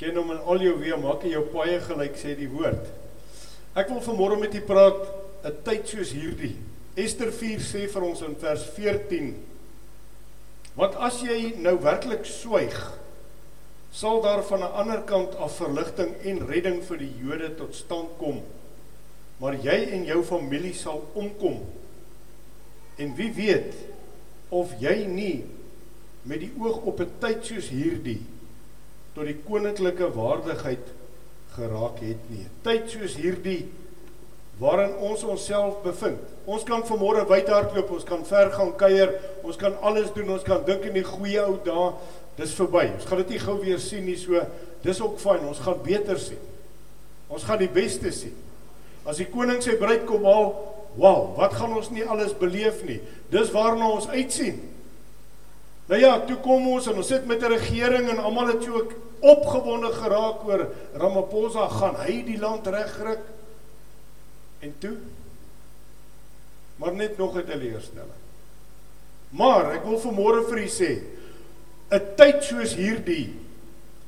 Ken hom in al jou weë, maak hy jou paaie gelyk sê die woord. Ek wil vanmôre met u praat 'n tyd soos hierdie. Ester 4 sê vir ons in vers 14: Want as jy nou werklik swyg, sal daar van 'n ander kant af verligting en redding vir die Jode tot stand kom. Maar jy en jou familie sal omkom. En wie weet of jy nie met die oog op 'n tyd soos hierdie tot die koninklike waardigheid geraak het nie. Tyd soos hierdie waarin ons onsself bevind. Ons kan vanmôre wythardloop, ons kan ver gaan kuier, ons kan alles doen, ons kan dink in die goeie ou dae, dis verby. Ons gaan dit nie gou weer sien nie, so dis ook fyn. Ons gaan beter sien. Ons gaan die beste sien. As die koning sy bruid kom haal, wow, wat gaan ons nie alles beleef nie. Dis waarna ons uitsien. Nou ja, toe kom ons en ons sit met 'n regering en almal het so opgewonde geraak oor Ramaphosa gaan hy die land regkry. En toe maar net nog 'n teleurstelling. Maar ek wil vanmôre vir u sê, 'n tyd soos hierdie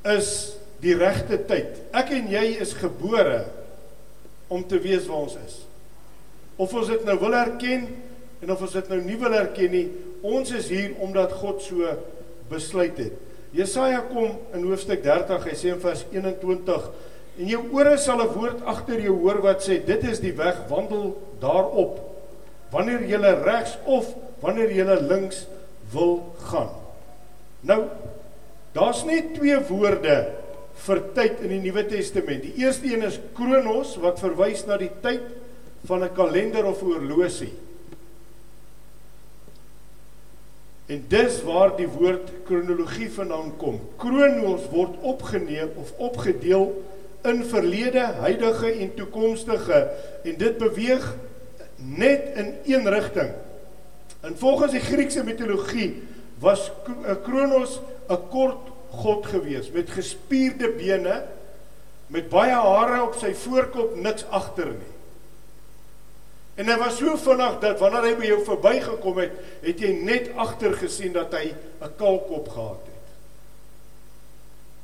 is die regte tyd. Ek en jy is gebore om te weet waar ons is. Of ons dit nou wil erken en of ons dit nou nie wil erken nie, Ons is hier omdat God so besluit het. Jesaja kom in hoofstuk 30, hy sê in vers 21: "En jou ore sal 'n woord agter jou hoor wat sê: Dit is die weg, wandel daarop. Wanneer jy regs of wanneer jy links wil gaan." Nou, daar's net twee woorde vir tyd in die Nuwe Testament. Die eerste een is kronos wat verwys na die tyd van 'n kalender of horlosie. En dis waar die woord kronologie vandaan kom. Kronos word opgeneem of opgedeel in verlede, huidige en toekomstige en dit beweeg net in een rigting. En volgens die Griekse mitologie was Kronos 'n kort god gewees met gespierde bene met baie hare op sy voorkop niks agter nie. En hy was so vinnig dat wanneer hy by jou verbygekom het, het jy net agter gesien dat hy 'n kalkop gehad het.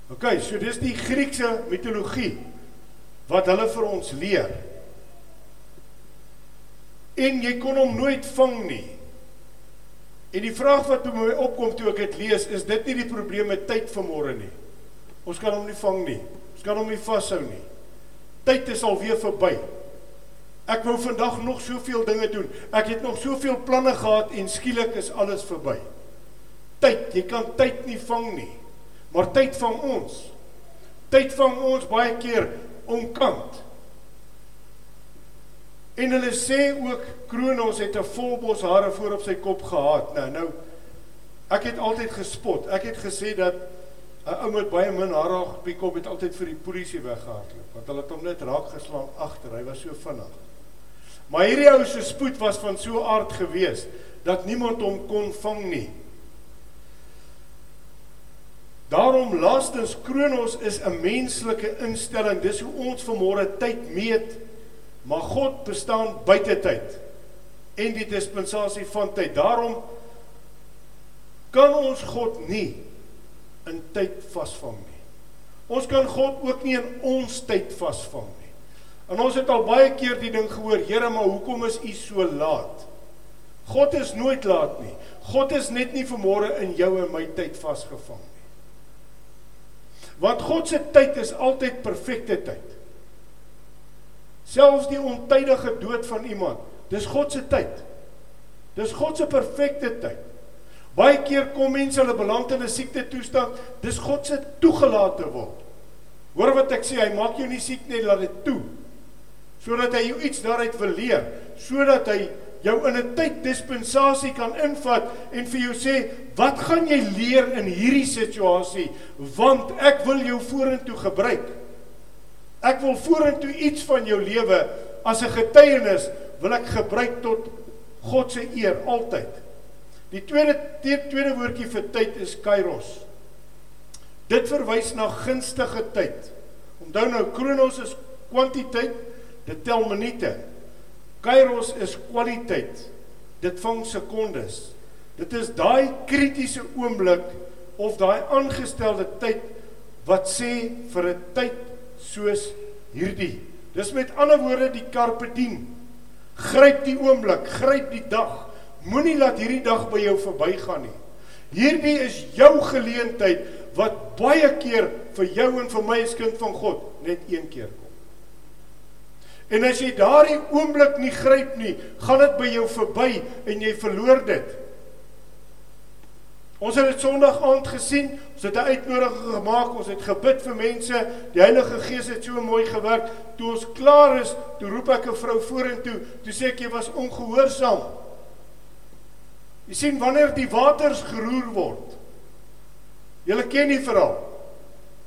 OK, so dis die Griekse mitologie wat hulle vir ons leer. En jy kon hom nooit vang nie. En die vraag wat toe my opkom toe ek dit lees, is dit nie die probleem met tyd vanmôre nie. Ons kan hom nie vang nie. Ons kan hom nie vashou nie. Tyd is al weer verby. Ek wou vandag nog soveel dinge doen. Ek het nog soveel planne gehad en skielik is alles verby. Tyd, jy kan tyd nie vang nie. Maar tyd vang ons. Tyd vang ons baie keer onkant. En hulle sê ook Kronos het 'n volbos hare voor op sy kop gehad. Nou nou ek het altyd gespot. Ek het gesê dat 'n ou met baie min hare op die kop het altyd vir die polisie weggehardloop want hulle het hom net raak geslaan agter. Hy was so vinnig. Maar hierdie ou se spoed was van so aard gewees dat niemand hom kon vang nie. Daarom laastens Kronos is 'n menslike instelling. Dis hoe ons vanmôre tyd meet. Maar God bestaan buite tyd en die dispensasie van tyd. Daarom kan ons God nie in tyd vasvang nie. Ons kan God ook nie in ons tyd vasvang nie. En ons het al baie keer die ding gehoor, Here, maar hoekom is U so laat? God is nooit laat nie. God is net nie vanmôre in jou en my tyd vasgevang nie. Want God se tyd is altyd perfekte tyd. Selfs die ontydige dood van iemand, dis God se tyd. Dis God se perfekte tyd. Baie keer kom mense hulle beland in 'n siekte toestand, dis God se toegelate word. Hoor wat ek sê, hy maak jou nie siek nie, laat dit toe sodat hy jou iets daaruit wil leer, sodat hy jou in 'n tyd dispensasie kan invat en vir jou sê, "Wat gaan jy leer in hierdie situasie? Want ek wil jou vorentoe gebruik. Ek wil vorentoe iets van jou lewe as 'n getuienis wil ek gebruik tot God se eer altyd." Die tweede tweede woordjie vir tyd is kairos. Dit verwys na gunstige tyd. Onthou nou kronos is kwantiteit Dit tel minute. Kairos is kwaliteit. Dit vang sekondes. Dit is daai kritiese oomblik of daai aangestelde tyd wat sê vir 'n tyd soos hierdie. Dis met ander woorde die carpe diem. Gryp die oomblik, gryp die dag. Moenie laat hierdie dag by jou verbygaan nie. Hierdie is jou geleentheid wat baie keer vir jou en vir my as kind van God net een keer kom. En as jy daardie oomblik nie gryp nie, gaan dit by jou verby en jy verloor dit. Ons het dit Sondag aand gesien. Ons het 'n uitnodiging gemaak. Ons het gebid vir mense. Die Heilige Gees het so mooi gewerk. Toe ons klaar is, toe roep ek 'n vrou vorentoe. Toe sê ek jy was ongehoorsaam. Jy sien wanneer die waters geroer word. Julle ken die verhaal.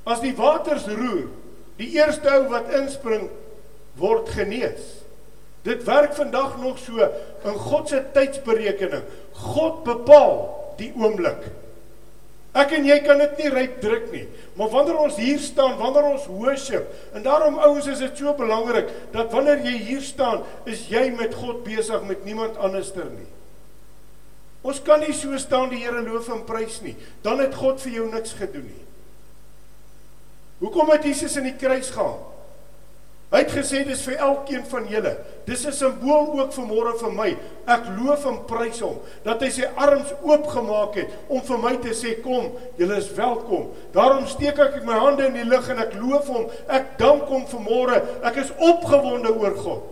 As die waters roer, die eerste ou wat inspring word genees. Dit werk vandag nog so in God se tydsberekening. God bepaal die oomblik. Ek en jy kan dit nie ryp druk nie. Maar wanneer ons hier staan, wanneer ons worship, en daarom ouens is dit so belangrik dat wanneer jy hier staan, is jy met God besig met niemand anderster nie. Ons kan nie so staan die Here loof en prys nie. Dan het God vir jou niks gedoen nie. Hoekom het Jesus in die kruis gegaan? Hy het gesê dis vir elkeen van julle. Dis 'n simbool ook vir môre vir my. Ek loof en prys hom dat hy sy arms oopgemaak het om vir my te sê kom, julle is welkom. Daarom steek ek my hande in die lug en ek loof hom. Ek dank hom vir môre. Ek is opgewonde oor God.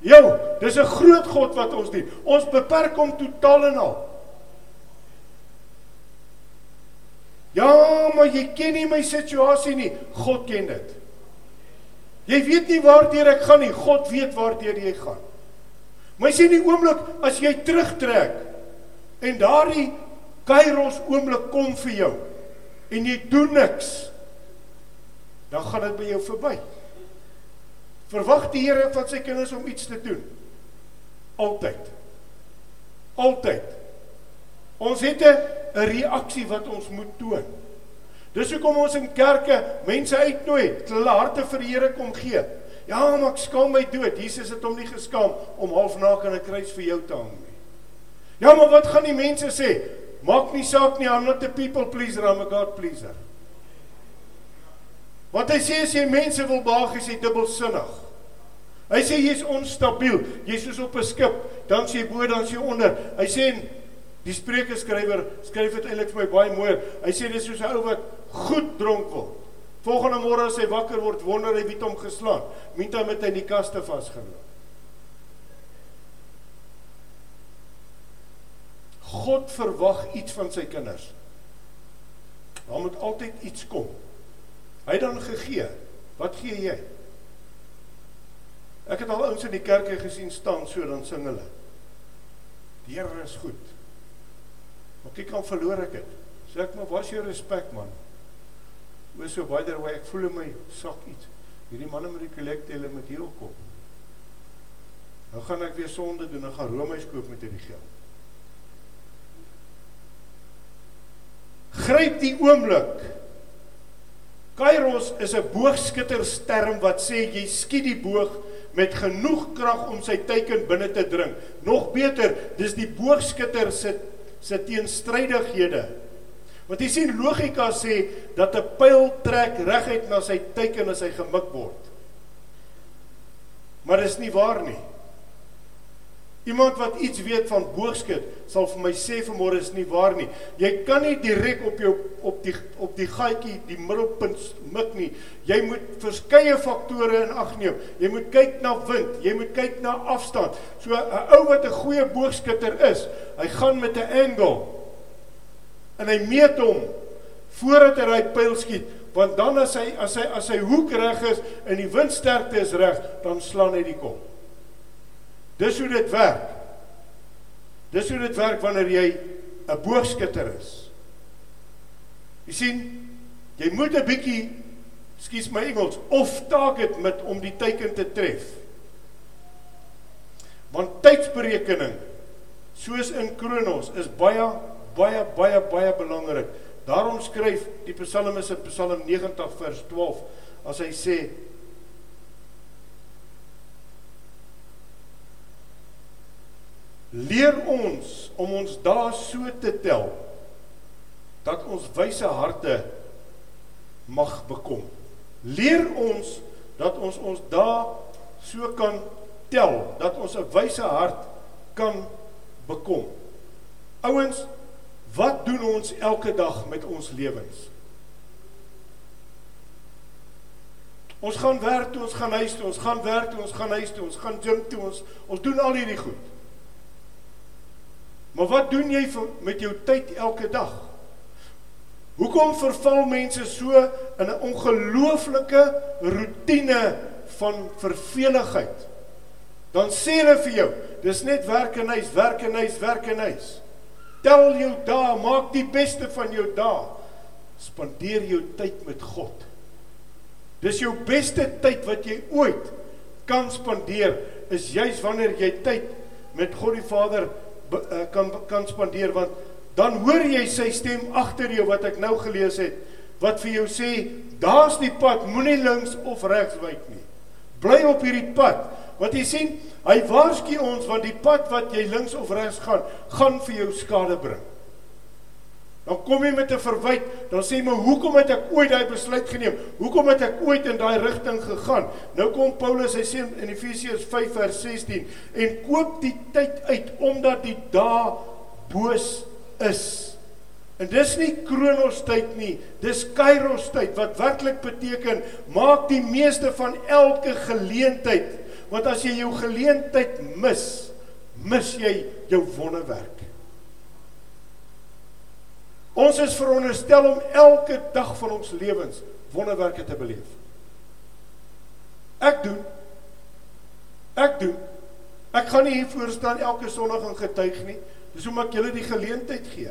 Jo, dis 'n groot God wat ons dien. Ons beperk hom totaal en al. Ja, maar jy ken nie my situasie nie. God ken dit. Jy weet nie waartoe ek gaan nie. God weet waartoe jy gaan. Maar sien die oomblik as jy terugtrek en daardie kairos oomblik kom vir jou en jy doen niks, dan gaan dit by jou verby. Verwag die Here van sy kinders om iets te doen. Altyd. Altyd. Ons het 'n reaksie wat ons moet toon. Dis hoekom ons in kerke mense uitnooi, hulle harte vir die Here kom gee. Ja, maar ek skaam my dood. Jesus het hom nie geskaam om halfnaak aan 'n kruis vir jou te hang nie. Ja, maar wat gaan die mense sê? Maak nie saak nie, I'm not a people pleaser, I'm a God pleaser. Wat hy sê as jy mense wil behaag, is jy dubbelsinnig. Hy sê jy's onstabiel, jy's soos op 'n skip, dan sê jy bo, dan sê jy onder. Hy sê die Spreuke skrywer skryf dit eintlik vir my baie mooi. Hy sê dis soos 'n ou wat goed dronk word. Volgende môre as hy wakker word, wonder hy wie hom geslaan. Minta met hy in die kaste vasgeloop. God verwag iets van sy kinders. Daar moet altyd iets kom. Hy dan gegee. Wat gee jy? Ek het al ouens in die kerke gesien staan so dan sing hulle. Die Here is goed. Maar kyk kan verloor ek dit. Sê ek maar was jou respek man. Wees so by the way ek voel in my sak iets. Hierdie manne met die kollekte hulle met heel kom. Nou gaan ek weer sonde doen en gaan Romeis koop met hierdie geld. Gryp die oomblik Kairos is 'n boogskuttersterm wat sê jy skiet die boog met genoeg krag om sy teiken binne te dring. Nog beter, dis die boogskutter se se teenstrydighede. Want jy sien logika sê dat 'n pyl trek reguit na sy teiken as hy gemik word. Maar dis nie waar nie. Iemand wat iets weet van boogskiet sal vir my sê vanmôre is nie waar nie. Jy kan nie direk op jou op die op die gaatjie die middelpunt mik nie. Jy moet verskeie faktore in ag neem. Jy moet kyk na wind, jy moet kyk na afstand. So 'n ou wat 'n goeie boogskitter is, hy gaan met 'n angle en hy meet hom voordat hy daai pyl skiet, want dan as hy as hy as hy hoek reg is en die windsterkte is reg, dan slaan hy die kop. Dis hoe dit werk. Dis hoe dit werk wanneer jy 'n boogskutter is. Jy sien, jy moet 'n bietjie skuis my Engels of target met om die teiken te tref. Want tydsberekening soos in Kronos is baie baie baie baie belangrik. Daarom skryf die Psalmis in Psalm 90 vers 12 as hy sê leer ons om ons dae so te tel dat ons wyse harte mag bekom. Leer ons dat ons ons dae so kan tel dat ons 'n wyse hart kan bekom. Ouens, wat doen ons elke dag met ons lewens? Ons gaan werk toe, ons gaan huis toe, ons gaan werk toe, ons gaan huis toe, ons gaan gym toe, ons ons doen al hierdie goed. Maar wat doen jy met jou tyd elke dag? Hoekom verval mense so in 'n ongelooflike rotine van verveligheid? Dan sê hulle vir jou, dis net werk en huis, werk en huis, werk en huis. Tel jou dae, maak die beste van jou dae. Spandeer jou tyd met God. Dis jou beste tyd wat jy ooit kan spandeer is juis wanneer jy tyd met God die Vader uh, kan kan spandeer want dan hoor jy sy stem agter jou wat ek nou gelees het wat vir jou sê daar's die pad moenie links of regs wyk nie. Bly op hierdie pad. Want jy sien hy waarsku ons want die pad wat jy links of regs gaan gaan vir jou skade bring Dan kom jy met 'n verwyte, dan sê jy maar hoekom het ek ooit daai besluit geneem? Hoekom het ek ooit in daai rigting gegaan? Nou kom Paulus, hy sê in Efesiërs 5 vers 16 en koop die tyd uit omdat die dae boos is. En dis nie Kronos tyd nie, dis Kairos tyd wat werklik beteken maak die meeste van elke geleentheid. Want as jy jou geleentheid mis, mis jy jou wonderwerk. Ons is veronderstel om elke dag van ons lewens wonderwerke te beleef. Ek doen Ek doen Ek gaan nie hier voor staan elke Sondag en getuig nie. Dis hoe maak julle die geleentheid gee.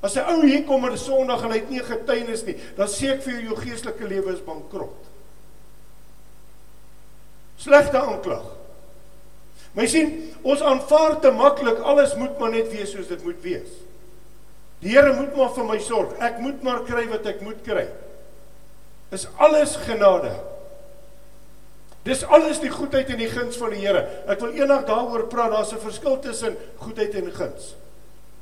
As 'n ou hier kom op 'n Sondag en hy het nie getuienis nie, dan sê ek vir jou jou geestelike lewe is bankrot. Slegte aanklag. Jy sien, ons aanvaar te maklik alles moet maar net wees soos dit moet wees. Die Here moet maar vir my sorg. Ek moet maar kry wat ek moet kry. Is alles genade. Dis alles die goedheid en die guns van die Here. Ek wil eendag daaroor praat. Daar's 'n verskil tussen goedheid en guns.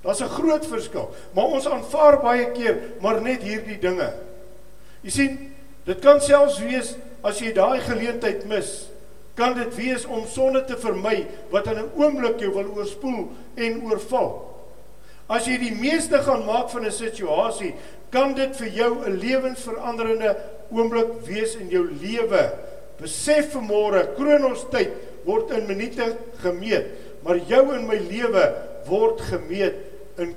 Daar's 'n groot verskil. Maar ons aanvaar baie keer maar net hierdie dinge. Jy sien, dit kan selfs wees as jy daai geleentheid mis, kan dit wees om sonde te vermy wat in 'n oomblik jou wil oorspoel en oorval. As jy die meeste gaan maak van 'n situasie, kan dit vir jou 'n lewensveranderende oomblik wees in jou lewe. Besef vanmôre, Kronos tyd word in minute gemeet, maar jou en my lewe word gemeet in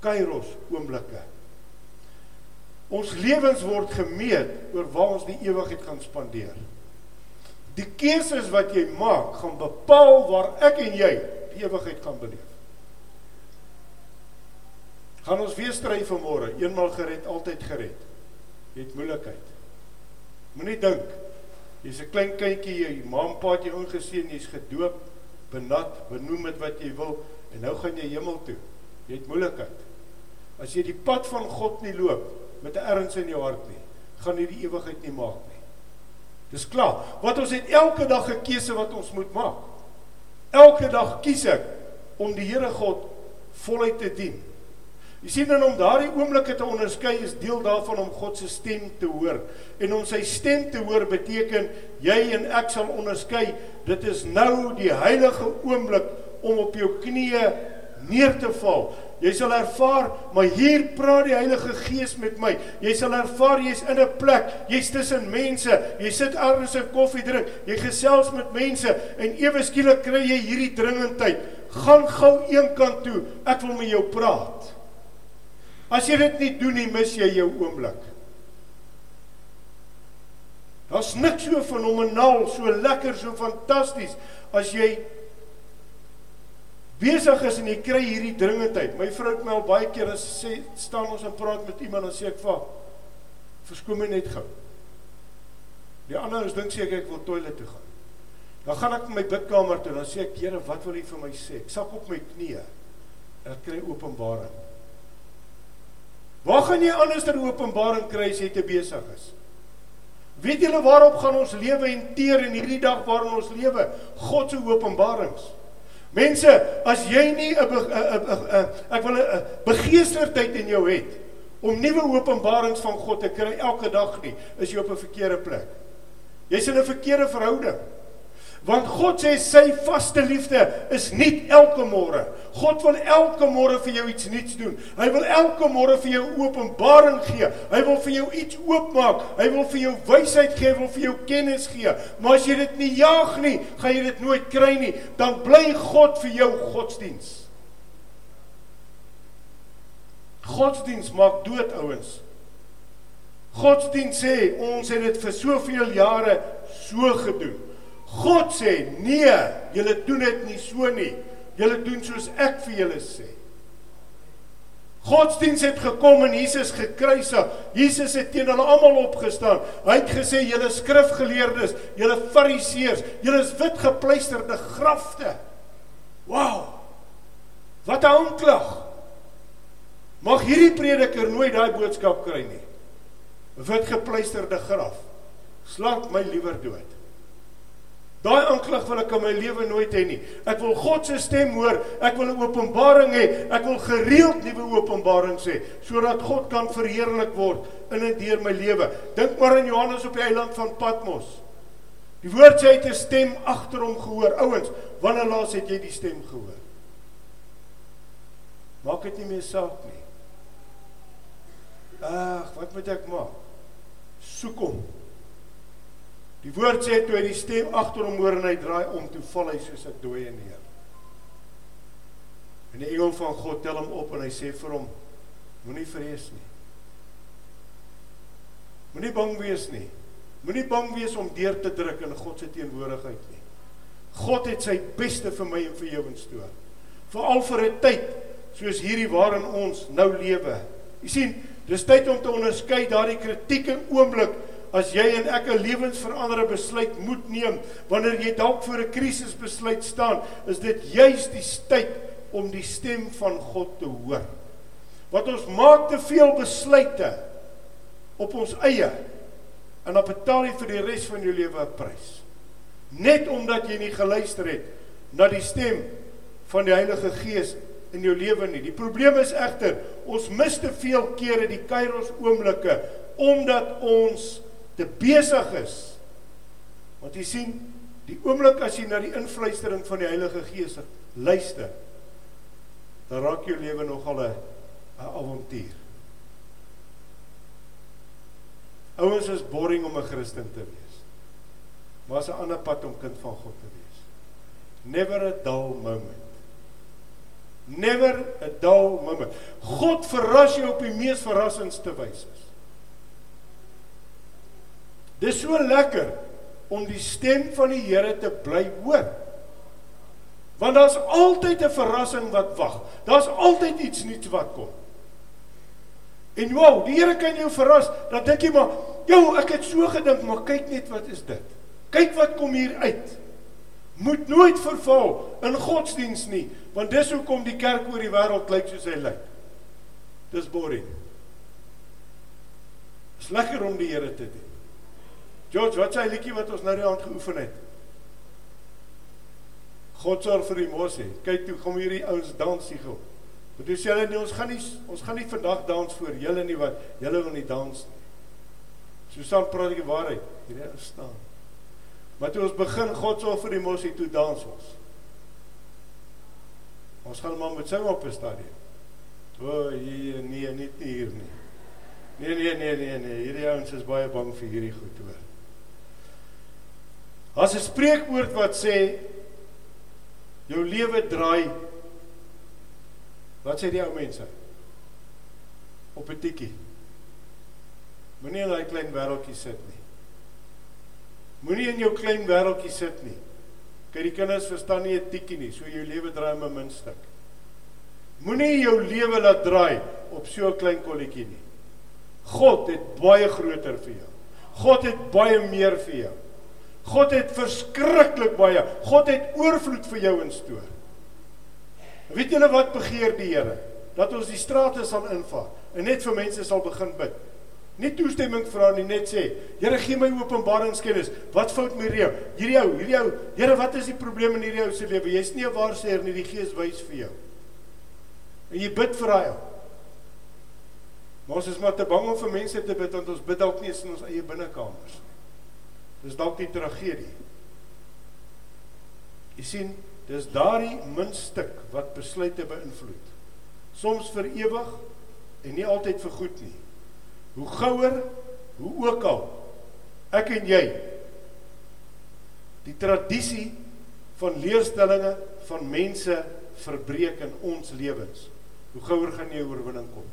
Kairos oomblikke. Ons lewens word gemeet oor waar ons die ewigheid gaan spandeer. Die keuses wat jy maak, gaan bepaal waar ek en jy die ewigheid gaan beleef. Gaan ons weer stry vanmôre, eenmal gered, altyd gered. Jy het moeilikheid. Moenie dink jy's 'n klein kindjie, jy ma en pa het jou ingeseën, jy's gedoop, benat, benoem met wat jy wil en nou gaan jy hemel toe. Jy het moeilikheid. As jy die pad van God nie loop met 'n erns in jou hart nie, gaan jy die ewigheid nie maak nie. Dis klaar. Wat ons het elke dag 'n keuse wat ons moet maak. Elke dag kies ek om die Here God voluit te dien. Jy sien dan om daardie oomblikke te onderskei is deel daarvan om God se stem te hoor. En om sy stem te hoor beteken jy en ek sal onderskei dit is nou die heilige oomblik om op jou knieë neer te val. Jy sal ervaar, maar hier praat die Heilige Gees met my. Jy sal ervaar jy's in 'n plek, jy's tussen mense, jy sit ergens 'n koffie drink, jy gesels met mense en ewe skielik kry jy hierdie dringendheid. Gaan gou een kant toe. Ek wil met jou praat. As jy dit nie doen nie, mis jy jou oomblik. Daar's niks so fenomenaal, so lekker, so fantasties as jy besig is en jy kry hierdie dringendheid. My vrou het my al baie keer as sê staan ons en praat met iemand en sê ek vir verskoon my net gou. Die ander is dink seker ek wil toilet toe gaan. Dan gaan ek in my bidkamer toe en dan sê ek Here, wat wil U vir my sê? Ek sak op my knieë ek kry openbaring. Waar gaan jy anders ter openbaring kry as jy te besig is? Weet julle waarop gaan ons lewe en teer in hierdie dag waarin ons lewe? God se openbarings. Mense, as jy nie 'n ek wil 'n begeesterdheid in jou het om nuwe openbarings van God te kry elke dag nie, is jy op 'n verkeerde plek. Jy's in 'n verkeerde verhouding. Want God sê sy vaste liefde is nie elke môre. God wil elke môre vir jou iets nuuts doen. Hy wil elke môre vir jou openbaring gee. Hy wil vir jou iets oopmaak. Hy wil vir jou wysheid gee, hy wil vir jou kennis gee. Maar as jy dit nie jaag nie, gaan jy dit nooit kry nie. Dan bly God vir jou godsdiens. Godsdiens maak dood ouens. Godsdiens sê ons het dit vir soveel jare so gedoen. God sê, "Nee, julle doen dit nie so nie. Julle doen soos ek vir julle sê." Godsdiens het gekom en Jesus gekruisig. Jesus het teen hulle almal opgestaan. Hy het gesê, "Julle skrifgeleerdes, julle fariseërs, julle is wit gepleisterde grafte." Wow! Wat 'n aanklag. Mag hierdie prediker nooit daai boodskap kry nie. Wit gepleisterde graf. Slaap my liewer dood. Daai aanklag wil ek in my lewe nooit hê nie. Ek wil God se stem hoor. Ek wil 'n openbaring hê. Ek wil gereeld nuwe openbarings hê sodat God kan verheerlik word in en deur my lewe. Dink maar aan Johannes op die eiland van Patmos. Die woord sê hy het 'n stem agter hom gehoor. Ouens, wanneer laas het jy die stem gehoor? Maak dit nie meer saak nie. Ag, wat moet ek maak? Soek hom. Die woord sê toe hy die stem agter hom hoor en hy draai om, toe val hy soos 'n dooie neer. En die engel van God tel hom op en hy sê vir hom: Moenie vrees nie. Moenie bang wees nie. Moenie bang wees om deur te druk in God se teenwoordigheid nie. God het sy beste vir my en vir jou instoor. Veral vir 'n tyd soos hierdie waarin ons nou lewe. Jy sien, dis tyd om te onderskei daardie kritieke oomblik as jy en ek 'n lewensveranderende besluit moet neem wanneer jy dalk voor 'n krisisbesluit staan, is dit juis die tyd om die stem van God te hoor. Wat ons maak te veel besluite op ons eie en dan betaal jy vir die res van jou lewe 'n prys. Net omdat jy nie geluister het na die stem van die Heilige Gees in jou lewe nie. Die probleem is egter, ons mis te veel kere die kairos oomblikke omdat ons te besig is. Want jy sien, die oomblik as jy na die invluistering van die Heilige Gees luister, dan raak jou lewe nogal 'n avontuur. Ouens is boring om 'n Christen te wees. Maar is 'n ander pad om kind van God te wees. Never a dull moment. Never a dull moment. God verras jou op die mees verrassendste wyse. Dis so lekker om die stem van die Here te bly hoor. Want daar's altyd 'n verrassing wat wag. Daar's altyd iets nuuts wat kom. En wow, die Here kan jou verras. Dan dink jy maar, "Jo, ek het so gedink, maar kyk net wat is dit. Kyk wat kom hier uit." Moet nooit verval in godsdiens nie, want dis hoekom die kerk oor die wêreld lyk soos hy lyk. Dis boring. Dis lekker om die Here te dien. George, wat sê hy liedjie wat ons nou die aand geoefen het? God sorg vir die mosie. Kyk toe kom hierdie ouens dans hier gou. Want dis julle nie ons gaan nie ons gaan nie vandag dans vir julle nie wat julle wil nie dans nie. Susan praat die waarheid. Hierdie ou staan. Maar toe ons begin God sorg vir die mosie toe dans ons. Ons gaan maar met sy op 'n stadium. O, hier nee, nie hier nie. Nee nee nee nee nee, hierdie ouens is baie bang vir hierdie goed hoor. Daar's 'n spreekwoord wat sê jou lewe draai Wat sê die ou mense? Op 'n tikkie. Moenie in daai klein wêreltjie sit nie. Moenie in jou klein wêreltjie sit nie. Kyk, die kinders verstaan nie 'n tikkie nie, so jou lewe draai om 'n muntstuk. Moenie jou lewe laat draai op so 'n klein kolletjie nie. God het baie groter vir jou. God het baie meer vir jou. God het verskriklik baie. God het oorvloed vir jou instoor. Weet julle wat begeer die Here? Dat ons die strate sal invaar en net vir mense sal begin bid. Nie toestemming vra nie, net sê, Here gee my openbaringskennis. Wat fout met hierdie ou? Hierdie ou, hierdie ou. Here, wat is die probleem in hierdie ou se lewe? Jy's nie 'n waarsêer nie, die Gees wys vir jou. En jy bid vir hy. Maar ons is maar te bang om vir mense te bid want ons bid dalk nie in ons eie binnekamers. Dis dalk die tragedie. Jy sien, dis daardie muntstuk wat besluite beïnvloed. Soms vir ewig en nie altyd vir goed nie. Hoe gouer, hoe ook al ek en jy die tradisie van leerstellings van mense verbreek in ons lewens. Hoe gouer gaan jy oorwinning kom?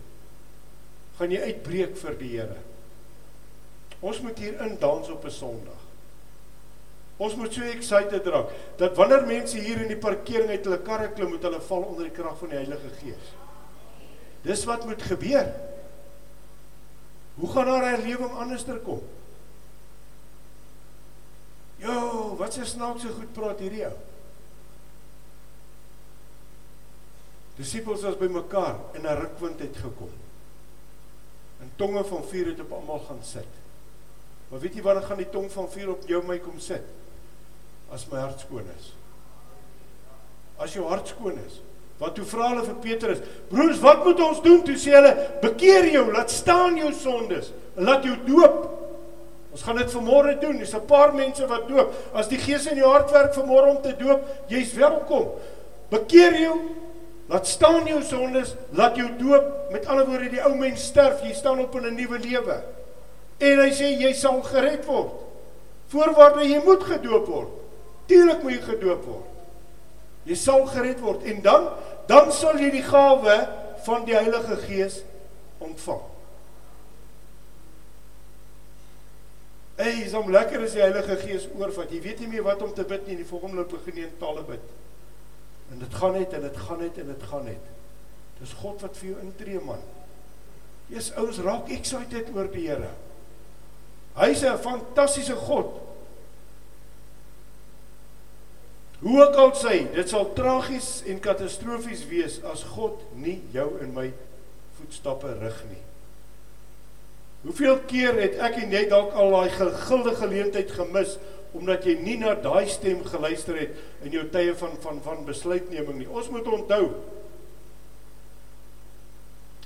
Gaan jy uitbreek vir die Here? Ons moet hier in dans op 'n Sondag. Ons moet so excited raak dat wanneer mense hier in die parkering uit hulle karre klim, moet hulle val onder die krag van die Heilige Gees. Dis wat moet gebeur. Hoe gaan daar 'n herlewing anderster kom? Jo, wat se snaakse goed praat hierdie ou? Disippels was bymekaar en 'n rukwind het gekom. En tonge van vuur het op almal gaan sit. Maar weet jy wanneer gaan die tong van vuur op jou my kom sit? As my hart skoon is. As jou hart skoon is. Want toe vra hulle vir Petrus: "Broers, wat moet ons doen?" Toe sê hulle: "Bekeer jou, laat staan jou sondes laat jou doop." Ons gaan dit vanmôre doen. Dis 'n paar mense wat doop. As die Gees in jou hart werk vanmôre om te doop, jy's welkom. Bekeer jou, Laat staan jou sondes, laat jou doop. Met ander woorde, die ou mens sterf, jy staan op in 'n nuwe lewe. En hy sê jy sal gered word. Voorwaarde jy moet gedoop word. Tuurlik moet jy gedoop word. Jy sal gered word en dan dan sal jy die gawe van die Heilige Gees ontvang. Ey, is hom lekker as die Heilige Gees oorvat. Jy weet nie meer wat om te bid nie, die volgende loop begin jy in tale bid. En dit gaan net en dit gaan net en dit gaan net. Dis God wat vir jou intree man. Jy's ouens raak excited oor die Here. Hy's 'n fantastiese God. Hoe ook al sê, dit sal tragies en katastrofies wees as God nie jou en my voetstappe rig nie. Hoeveel keer het ek en jy dalk al daai guldige geleentheid gemis omdat jy nie na daai stem geluister het in jou tye van van van besluitneming nie. Ons moet onthou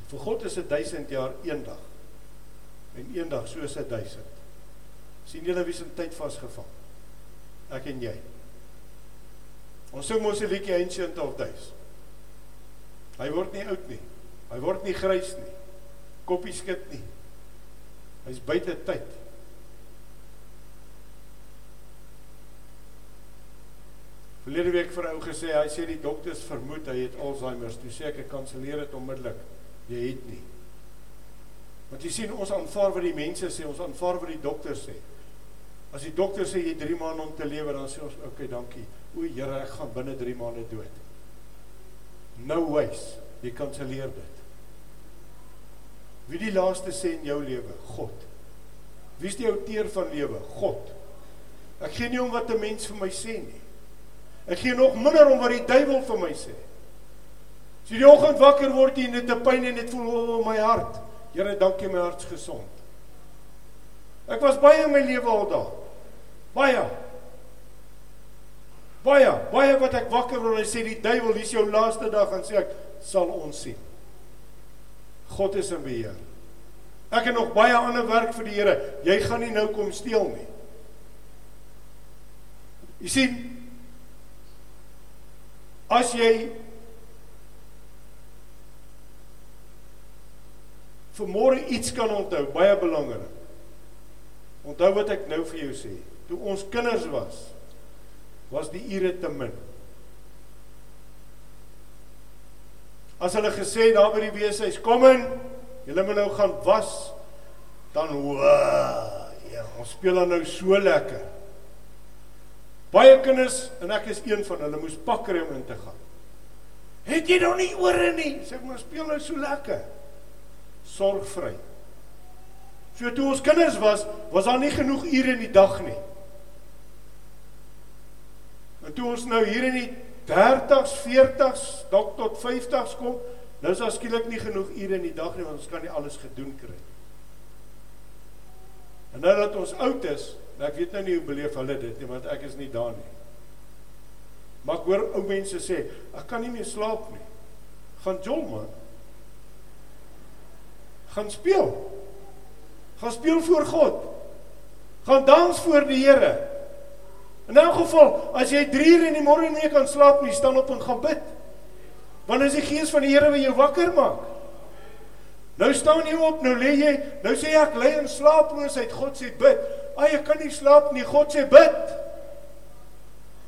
vir God is 'n 1000 jaar eendag. En eendag soos 'n 1000. Sien julle wie se tyd vasgevang? Ek en jy. Ons sou mos 'n liedjie Ancient of Days. Hy word nie oud nie. Hy word nie grys nie. Koppie skud nie. Hy's buite tyd. Verlede week vir ou gesê, hy sê die dokters vermoed hy het Alzheimer. Toe sê ek ek kanselleer dit onmiddellik. Jy het nie. Want jy sien ons aanvaar wat die mense sê, ons aanvaar wat die dokters sê. As die dokter sê jy 3 maande om te lewe, dan sê ons oké, okay, dankie. O, Here, ek gaan binne 3 maande dood. No ways. Jy kanselleer dit. Wie die laaste sê in jou lewe? God. Wie is die outeur van lewe? God. Ek gee nie om wat 'n mens vir my sê nie. Ek gee nog minder om wat die duiwel vir my sê. As jy die oggend wakker word en net 'n pyn en net voel o, my hart. Here, dankie my hart's gesond. Ek was baie in my lewe al daar. Baie. Baie, baie wat ek wakker word en sê die duiwel, dis jou laaste dag en sê ek sal ons sien. God is in beheer. Ek het nog baie ander werk vir die Here. Jy gaan nie nou kom steel nie. Jy sien, As jy vir môre iets kan onthou, baie belangrik. Onthou wat ek nou vir jou sê. Toe ons kinders was, was die ure te min. As hulle gesê daar by die weeshuis, kom in, julle moet nou gaan was, dan wa, ja, ons speel dan nou so lekker. Baie kinders en ek is een van hulle moes pakker om in te gaan. Het jy nou nie ore nie? Sê ek maar speel nou so lekker. Sorgvry. So toe ons kinders was, was daar nie genoeg ure in die dag nie. En toe ons nou hier in die 30s, 40s, dalk tot 50s kom, nou is daar skielik nie genoeg ure in die dag nie want ons kan nie alles gedoen kry. En nou dat ons oud is, Nou ek weet nou nie hoe beleef hulle dit nie want ek is nie daar nie. Maar ek hoor ou mense sê, ek kan nie meer slaap nie. Gaan jol man. Gaan speel. Gaan speel voor God. Gaan dans voor die Here. In 'n geval, as jy 3 uur in die môre nie kan slaap nie, staan op en gaan bid. Want as die gees van die Here wil jou wakker maak. Nou staan jy op, nou lê jy, nou sê jy ek lê in slaaploosheid. God sê bid. Ag ek kan nie slaap nie. God sê bid.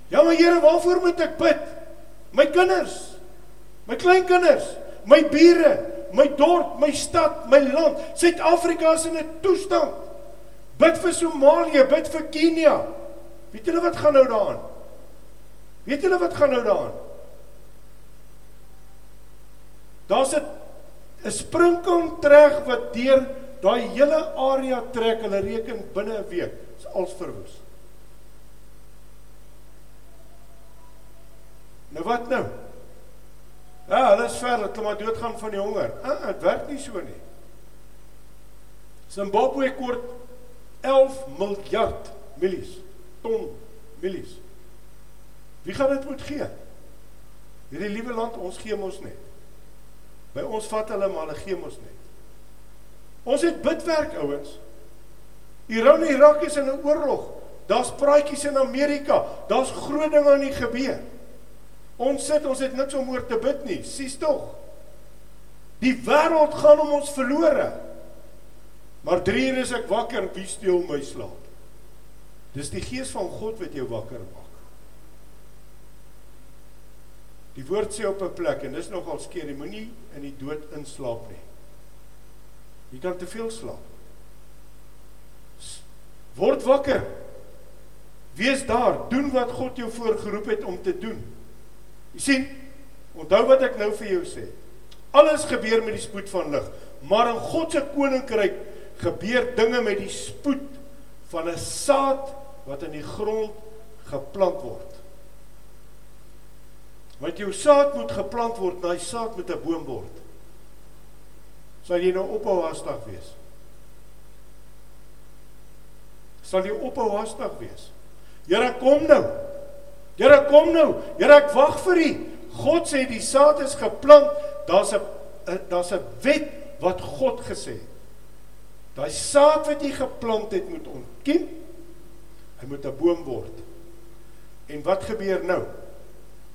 Ja maar Here, waarvoor moet ek bid? My kinders. My kleinkinders, my bure, my dorp, my stad, my land. Suid-Afrika is in 'n toestand. Bid vir Somalië, bid vir Kenia. Weet julle wat gaan nou daaraan? Weet julle wat gaan nou daaraan? Daar's 'n 'n sprinkom trek wat deur daai hele area trek. Hulle reken binne 'n week is als verwoes. Nou wat nou? Ja, hulle is ver, hulle maar doodgaan van die honger. Ah, dit werk nie so nie. Zimbabwe kort 11 miljard milies, ton milies. Wie gaan dit moet gee? Hierdie liewe land, ons gee mos net. By ons vat hulle maar hulle gee mos net. Ons het bidwerk ouens. Iran en Irak is in 'n oorlog. Daar's praatjies in Amerika. Daar's groot dinge aan die gebeur. Ons sit, ons het niks om oor te bid nie. Sies tog. Die wêreld gaan om ons verlore. Maar 3 uur is ek wakker, wie steel my slaap? Dis die gees van God wat jou wakker maak. Die woord sê op 'n plek en dis nogal skeer, jy moenie in die dood inslaap nie. Jy kan te veel slaap. Word wakker. Wees daar, doen wat God jou voorgeroep het om te doen. Jy sien, onthou wat ek nou vir jou sê. Alles gebeur met die spoed van lig, maar in God se koninkryk gebeur dinge met die spoed van 'n saad wat in die grond geplant word. Want jou saad moet geplant word, daai saad moet 'n boom word. Sal jy nou ophou hastig wees? Sal jy ophou hastig wees? Here kom nou. Here kom nou. Here ek wag vir U. God sê die saad is geplant. Daar's 'n daar's 'n wet wat God gesê het. Daai saad wat jy geplant het moet ontkiem. Hy moet 'n boom word. En wat gebeur nou?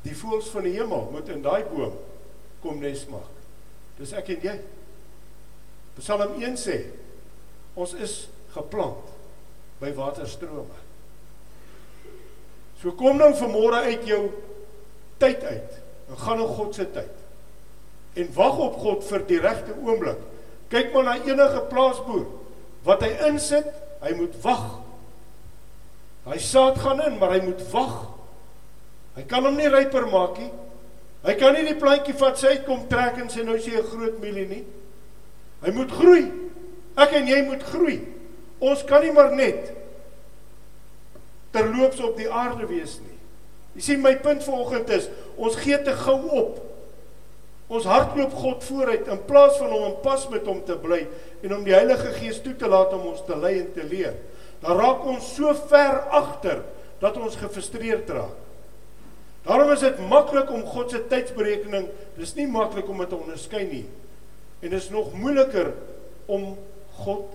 Die voëls van die hemel moet in daai boom kom nes maak. Dis ek en jy. Psalm 1 sê ons is geplant by waterstrome. So kom nou vanmôre uit jou tyd uit en gaan in God se tyd. En wag op God vir die regte oomblik. Kyk maar na enige plaasboer wat hy insit, hy moet wag. Hy saad gaan in, maar hy moet wag. Hy kan hom nie ryper maak nie. Hy kan nie die plantjie vat sy uitkom trek en sê nou sien jy 'n groot mielie nie. Hy moet groei. Ek en jy moet groei. Ons kan nie maar net terloops op die aarde wees nie. Jy sien my punt vanoggend is, ons gee te gou op. Ons hardloop God vooruit in plaas van om in pas met hom te bly en om die Heilige Gees toe te laat om ons te lei en te leer. Dan raak ons so ver agter dat ons gefrustreerd raak. Daarom is dit maklik om God se tydsberekening, dis nie maklik om dit te onderskei nie. En dit is nog moeiliker om God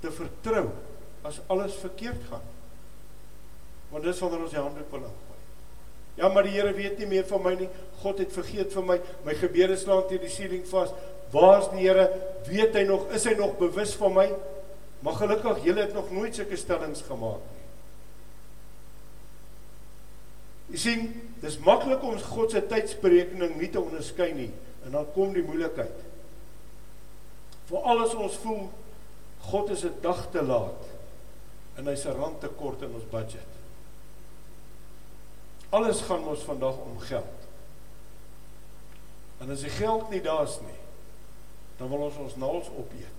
te vertrou as alles verkeerd gaan. Want dis wanneer ons die handdoek wil ingooi. Ja, maar die Here weet nie meer van my nie. God het vergeet van my. My gebede slaan teen die siening vas. Waar's die Here? Weet hy nog? Is hy nog bewus van my? Maar gelukkig, julle het nog nooit sulke stellings gemaak nie. Jy sien, dis maklik om God se tydsberekening nie te onderskei nie en dan kom die moeilikheid. Vir alles ons voel God is 'n dag te laat en hy's 'n rand te kort in ons budget. Alles gaan mos vandag om geld. En as die geld nie daar's nie, dan wil ons ons naels opeet.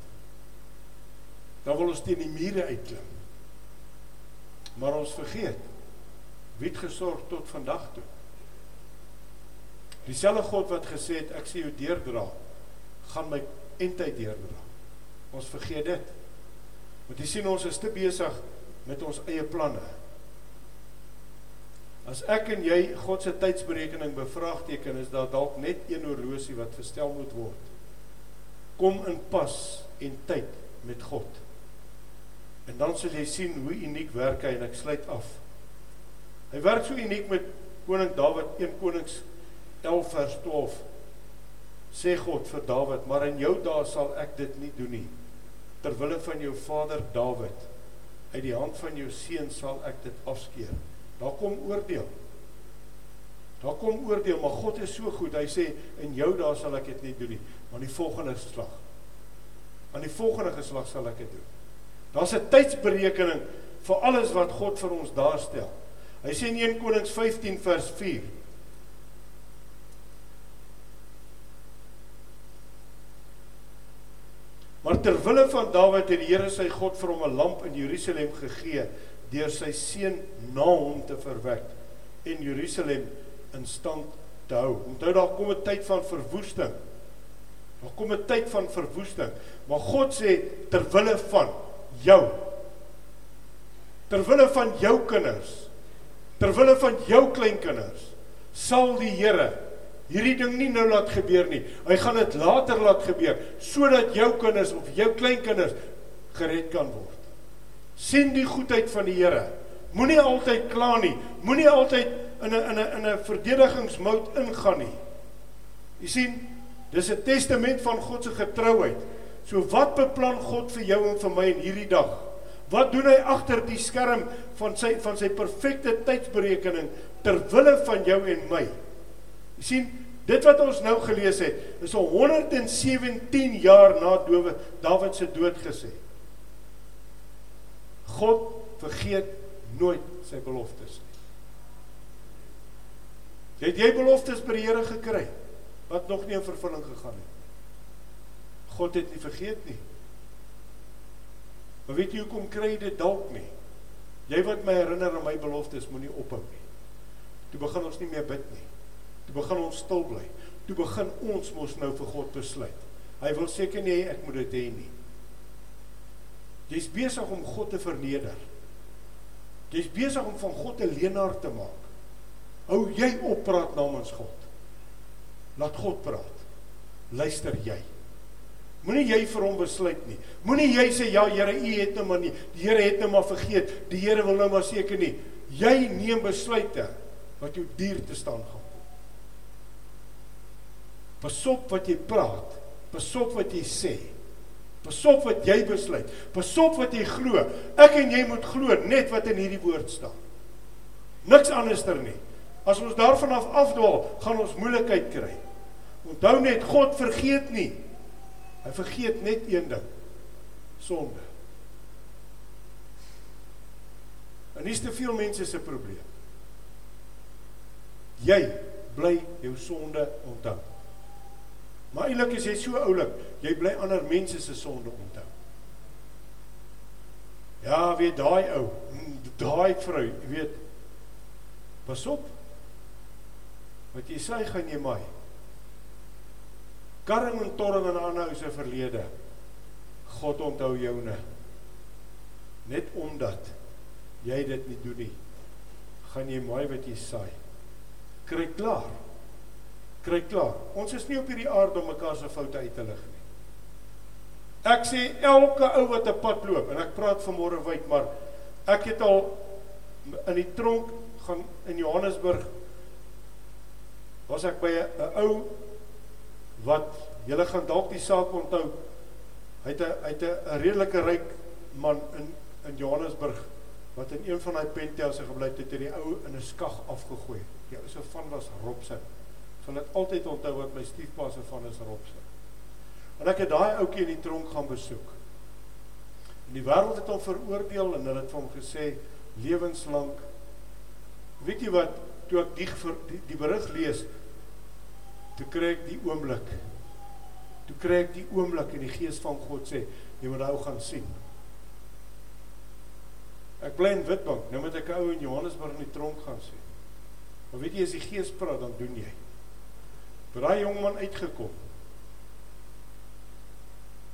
Dan wil ons teen die mure uitklim. Maar ons vergeet wie het gesorg tot vandag toe. Dieselfde God wat gesê het ek sien jou deurdra, gaan my eintlik deurdra. Ons vergeet dit. Want jy sien ons is te besig met ons eie planne. As ek en jy God se tydsberekening bevraagteken, is daar dalk net een horlosie wat verstel moet word. kom in pas en tyd met God. En dan sal jy sien hoe uniek werk hy en ek sluit af. Hy werk so uniek met koning Dawid 1 Konings 11 vers 12. Sê God vir Dawid, maar in jou dae sal ek dit nie doen nie. Ter wille van jou vader Dawid, uit die hand van jou seun sal ek dit afskeer. Daar kom oordeel. Daar kom oordeel, maar God is so goed. Hy sê in jou dae sal ek dit nie doen nie, maar in die volgende geslag. Aan die volgende geslag sal ek dit doen. Daar's 'n tydsberekening vir alles wat God vir ons daarstel. Hy sê in 1 Konings 15 vers 4. Maar ter wille van Dawid het die Here sy God vir hom 'n lamp in Jerusalem gegee deur sy seun na hom te verwek en Jerusalem in stand te hou. Onthou daar kom 'n tyd van verwoesting. Daar kom 'n tyd van verwoesting, maar God sê ter wille van jou. Ter wille van jou kinders ter wille van jou kleinkinders sal die Here hierdie ding nie nou laat gebeur nie. Hy gaan dit later laat gebeur sodat jou kinders of jou kleinkinders gered kan word. Sien die goedheid van die Here. Moenie altyd kla nie. Moenie altyd in 'n in 'n in 'n verdedigingsmout ingaan nie. Jy sien dis 'n testament van God se getrouheid So wat beplan God vir jou en vir my in hierdie dag? Wat doen hy agter die skerm van sy van sy perfekte tydsberekening ter wille van jou en my? Jy sien, dit wat ons nou gelees het, is al 117 jaar na dowe Dawid se dood gesê. God vergeet nooit sy beloftes nie. Jy het jy beloftes by die Here gekry wat nog nie in vervulling gegaan het. God het nie vergeet nie. Maar weet jy hoekom kry jy dit dalk nie? Jy wat my herinner aan my beloftes moenie ophou nie. Toe begin ons nie meer bid nie. Toe begin ons stil bly. Toe begin ons mos nou vir God besluit. Hy wil seker nie ek moet dit hê nie. Jy's besig om God te verneder. Jy's besig om van God 'n leenaar te maak. Hou jy op praat namens God. Laat God praat. Luister jy. Moenie jy vir hom besluit nie. Moenie jy sê ja Here, U het nou maar nie. Die Here het nou maar vergeet. Die Here wil nou maar seker nie. Jy neem besluite wat jou duur te staan gaan kom. Pasop wat jy praat. Pasop wat jy sê. Pasop wat jy besluit. Pasop wat jy glo. Ek en jy moet glo net wat in hierdie woord staan. Niks anderster nie. As ons daarvan af afdwaal, gaan ons moeilikheid kry. Onthou net God vergeet nie. Hy vergeet net een ding. Sonde. En dis te veel mense se probleem. Jy bly jou sonde onthou. Maar eintlik is jy so oulik, jy bly ander mense se sonde onthou. Ja, weet daai ou, daai vrou, jy weet. Pas op. Wat jy sê gaan jy maai karring en torring en aanhou se verlede. God onthou joune. Net omdat jy dit nie doen nie, gaan jy mooi wat jy saai. Kry klaar. Kry klaar. Ons is nie op hierdie aarde om mekaar se foute uit te lig nie. Ek sê elke ou wat 'n pad loop en ek praat vanmôre wyd, maar ek het al in die tronk gaan in Johannesburg was ek by 'n ou wat julle gaan dalk die saak onthou. Hy het 'n hy het 'n redelike ryk man in in Johannesburg wat in een van daai penthouses gebly het, het hy die ou in 'n skag afgegooi. Die ou se van was Robson. Sal dit altyd onthou wat my stiefpa se van is Robson. En ek het daai ouetjie in die tronk gaan besoek. En die wêreld het hom veroordeel en hulle het vir hom gesê lewenslank. Weet jy wat, toe ek die die, die berig lees, toe kry ek die oomblik. Toe kry ek die oomblik en die gees van God sê jy moet nou gaan sien. Ek bly in Witbank. Nou moet ek ou in Johannesburg in die tronk gaan sien. Maar weet jy as die gees praat dan doen jy. Vir daai jong man uitgekom.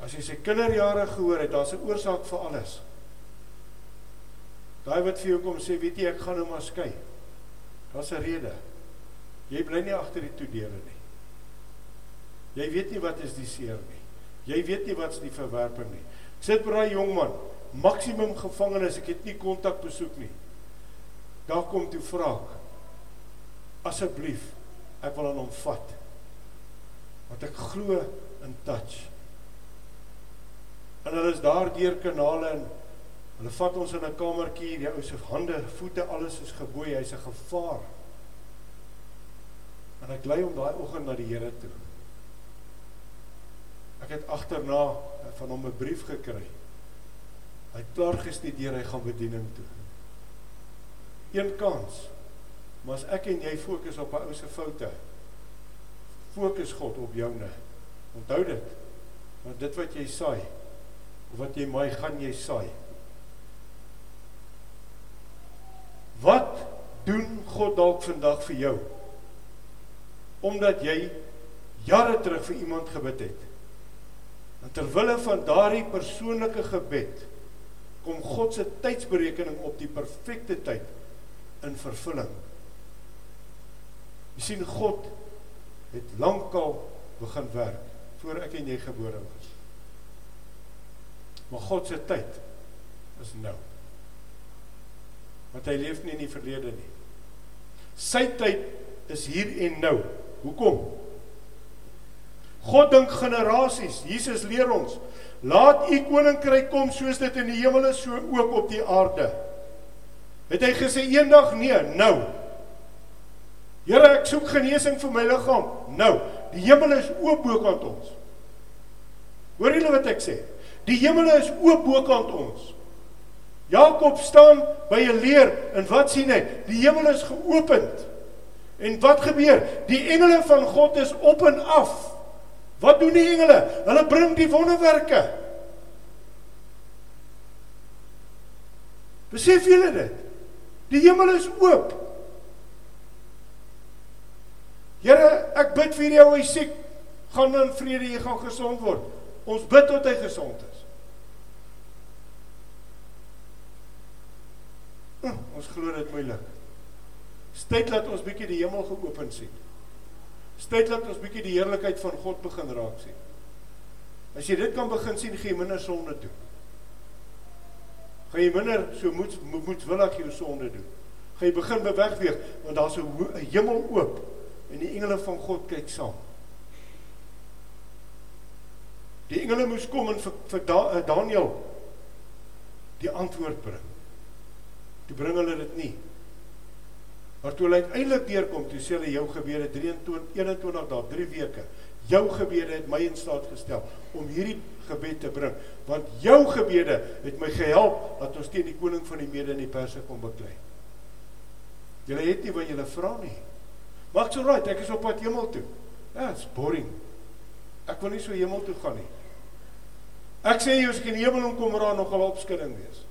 As jy sy kinderjare gehoor het daar's 'n oorsaak vir alles. Daai wat vir jou kom sê weet jy ek gaan nou maar skei. Daar's 'n rede. Jy bly nie agter die toedeure nie Jy weet nie wat is die seer nie. Jy weet nie wat's die verwerping nie. Ek sit by daai jong man, maksimum gevangenes, ek het nie kontak besoek nie. Daar kom toe vra ek. Asseblief, ek wil aan hom vat. Want ek glo in touch. En hulle is daar deur kanale en hulle vat ons in 'n kamertjie, die ou se hande, voete, alles is geboei, hy's 'n gevaar. En ek lei hom daai oggend na die Here toe. Ek het agterna van hom 'n brief gekry. Hy het klaar gestudeer, hy gaan bediening toe. Een kans. Maar as ek en jy fokus op 'n ou se foute, fokus God op joune. Onthou dit. Want dit wat jy saai, of wat jy maai, gaan jy saai. Wat doen God dalk vandag vir jou? Omdat jy jare terug vir iemand gebid het. En terwille van daardie persoonlike gebed kom God se tydsberekening op die perfekte tyd in vervulling. Jy sien God het lankal begin werk voor ek en jy gebore was. Maar God se tyd is nou. Want hy leef nie in die verlede nie. Sy tyd is hier en nou. Hoekom? God dink generasies. Jesus leer ons, laat u koninkryk kom soos dit in die hemel is, so ook op die aarde. Het hy gesê eendag nee, nou. Here, ek soek genesing vir my liggaam. Nou, die hemel is oop bokant ons. Hoor julle wat ek sê? Die hemel is oop bokant ons. Jakob staan by 'n leer en wat sien hy? Die hemel is geopend. En wat gebeur? Die engele van God is op en af. Wat doen die engele? Hulle bring die wonderwerke. Besef julle dit? Die hemel is oop. Here, ek bid vir jou, hy siek, gaan in vrede, jy gaan gesond word. Ons bid tot hy gesond is. Hm, ons glo dit moeilik. Tyd laat ons bietjie die hemel geopen sien. Tyd laat ons bietjie die heerlikheid van God begin raak sien. As jy dit kan begin sien, gee jy minder sonde toe. Gaan jy minder so moed moedwillig jou sonde doen. Gaan jy begin bewegweeg want daar's 'n hemel oop en die engele van God kyk saam. Die engele moes kom en vir, vir da, uh, Daniel die antwoord bring. Toe bring hulle dit nie. Maar toe hulle uiteindelik deurkom, toe sê hulle jou gebede 23 21 dae, 3 weke. Jou gebede het my in staat gestel om hierdie gebed te bring, want jou gebede het my gehelp dat ons teen die koning van die Mede en die Perse kon beklei. Julle het nie wat julle vra nie. Maar ek's alright, ek is op pad hemel toe. Ja, it's boring. Ek wil nie so hemel toe gaan nie. Ek sê jy as ek in die hemel kom raak nogal opskudding wees.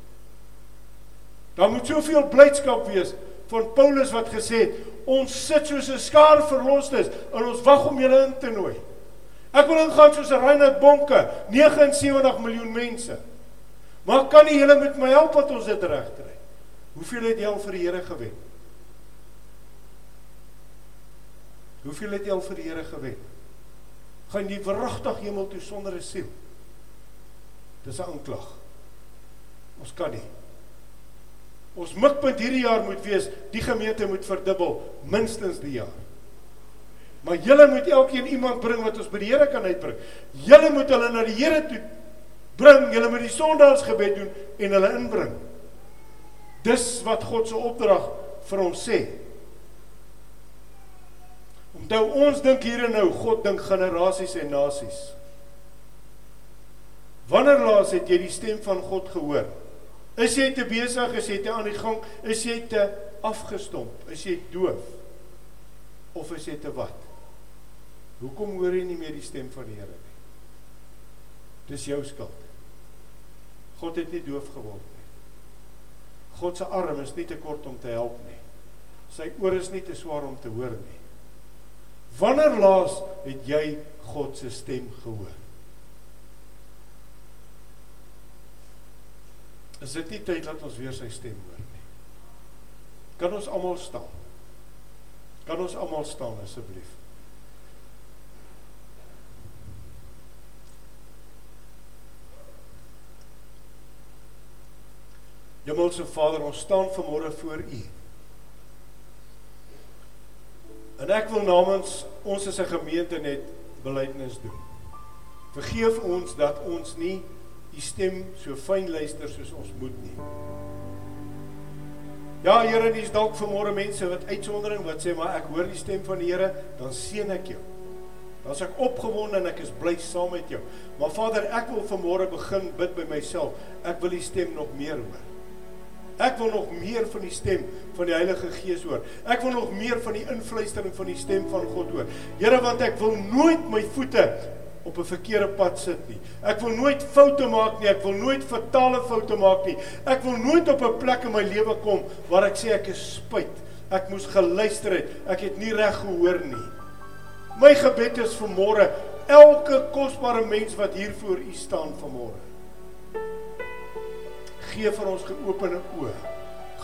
Daar moet soveel blydskap wees van Paulus wat gesê het ons sit soos 'n skaar verlostes en ons wag om julle in te nooi. Ek wil ingaan soos 'n Reinhard Bonke, 79 miljoen mense. Maar kan nie julle met my help dat ons dit regkry? Hoeveel het jy al vir die Here gewen? Hoeveel het jy al vir die Here gewen? Gaan jy verrigtig hemel toe sonder 'n siel? Dis 'n aanklag. Ons kan nie. Ons mikpunt hierdie jaar moet wees, die gemeente moet verdubbel minstens die jaar. Maar julle moet elkeen iemand bring wat ons by die Here kan uitbring. Julle moet hulle na die Here toe bring. Julle moet die Sondagsgebed doen en hulle inbring. Dis wat God se opdrag vir ons sê. Onthou ons dink hier en nou, God dink generasies en nasies. Wanneer laas het jy die stem van God gehoor? Is jy te besig, is jy te aan die gang, is jy te afgestomp, is jy doof? Of is jy te wat? Hoekom hoor jy nie meer die stem van die Here nie? Dis jou skuld. God het nie doof geword nie. God se arm is nie te kort om te help nie. Sy oor is nie te swaar om te hoor nie. Wanneer laas het jy God se stem gehoor? Is dit nie tyd dat ons weer sy stem hoor nie? Kan ons almal staan? Kan ons almal staan asseblief? Hemelse Vader, ons staan vanmôre voor U. En ek wil namens ons as 'n gemeente net belydenis doen. Vergeef ons dat ons nie U stem so fyn luister soos ons moet nie. Ja, Here, dis dalk vanmôre mense wat uitsondering wat sê maar ek hoor die stem van die Here, dan seën ek jou. Dan as ek opgewonde en ek is bly saam met jou. Maar Vader, ek wil vanmôre begin bid by myself. Ek wil die stem nog meer hoor. Ek wil nog meer van die stem van die Heilige Gees hoor. Ek wil nog meer van die invluistering van die stem van God hoor. Here, want ek wil nooit my voete op 'n verkeerde pad sit nie. Ek wil nooit foute maak nie. Ek wil nooit fatale foute maak nie. Ek wil nooit op 'n plek in my lewe kom waar ek sê ek is spyt. Ek moes geluister het. Ek het nie reg gehoor nie. My gebed is vir môre elke kosbare mens wat hier voor U staan vanmôre gee vir ons geopende oë,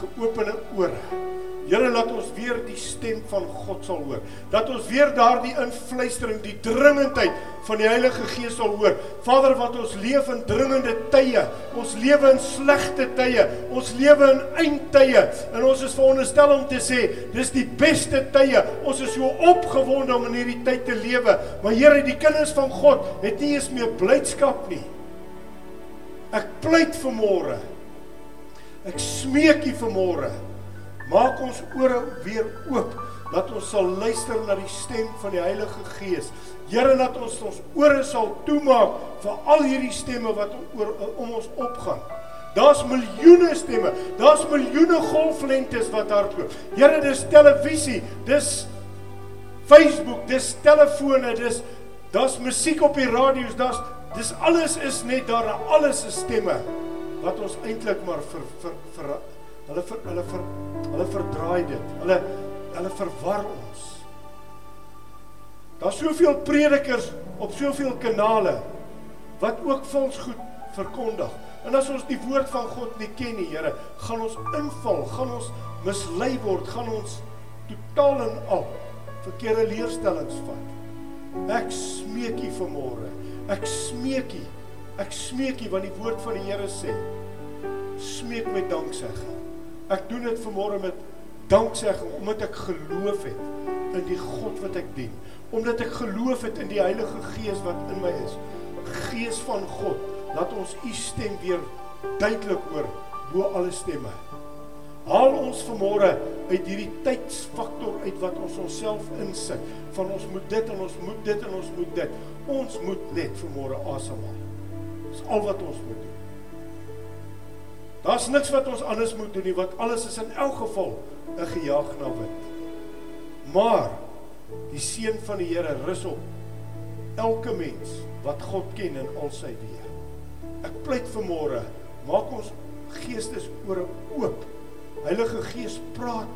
geopende ore. Here laat ons weer die stem van God sal hoor. Dat ons weer daardie influistering, die dringendheid van die Heilige Gees sal hoor. Vader, wat ons leef in dringende tye. Ons lewe in slegte tye. Ons lewe in eindtye en ons is veronderstel om te sê, dis die beste tye. Ons is so opgewonde om in hierdie tyd te lewe. Maar Here, die kinders van God het nie eens meer blydskap nie. Ek pleit vir môre Ek smeek U vanmôre. Maak ons ore weer oop dat ons sal luister na die stem van die Heilige Gees. Here laat ons ons ore sal toemaak vir al hierdie stemme wat oor om ons opgaan. Daar's miljoene stemme. Daar's miljoene golflengtes wat hardloop. Here, dis televisie, dis Facebook, dis telefone, dis daar's musiek op die radio's, daar's dis alles is net daar, alles is stemme wat ons eintlik maar vir vir vir hulle vir hulle vir hulle verdraai dit. Hulle hulle verwar ons. Daar's soveel predikers op soveel kanale wat ook vals goed verkondig. En as ons die woord van God nie ken nie, Here, gaan ons inval, gaan ons mislei word, gaan ons totaal en al verkeerde leerstellings vat. Ek smeek U vanmôre. Ek smeek U. Ek smeek U want die woord van die Here sê smeek met danksegging. Ek doen dit vanmôre met danksegging omdat ek geloof het in die God wat ek dien. Omdat ek geloof het in die Heilige Gees wat in my is. Gees van God, laat ons u stem weer duidelik hoor bo alle stemme. Haal ons vanmôre uit hierdie tydsfaktor uit wat ons onsself insit. Van ons moet dit en ons moet dit en ons moet dit. Ons moet net vanmôre asemhaal. Dis al wat ons moet doen. Daar's niks wat ons anders moet doen nie, want alles is in elk geval 'n gejaag na wind. Maar die seën van die Here rus op elke mens wat God ken in al sy weë. Ek pleit môre, maak ons geestesore oop. Heilige Gees praat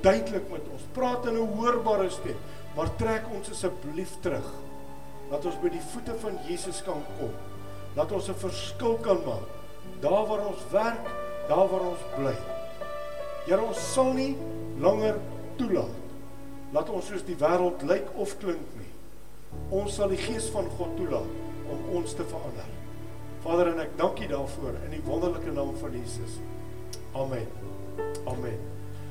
duidelik met ons. Praat in 'n hoorbare stem, maar trek ons asseblief terug. Laat ons by die voete van Jesus kan kom. Laat ons 'n verskil kan maak daar waar ons werk, daar waar ons bly. Here ons sal nie langer toelaat laat ons soos die wêreld lyk of klink nie. Ons sal die gees van God toelaat om ons te verander. Vader en ek dank U daarvoor in die wonderlike naam van Jesus. Amen. Amen.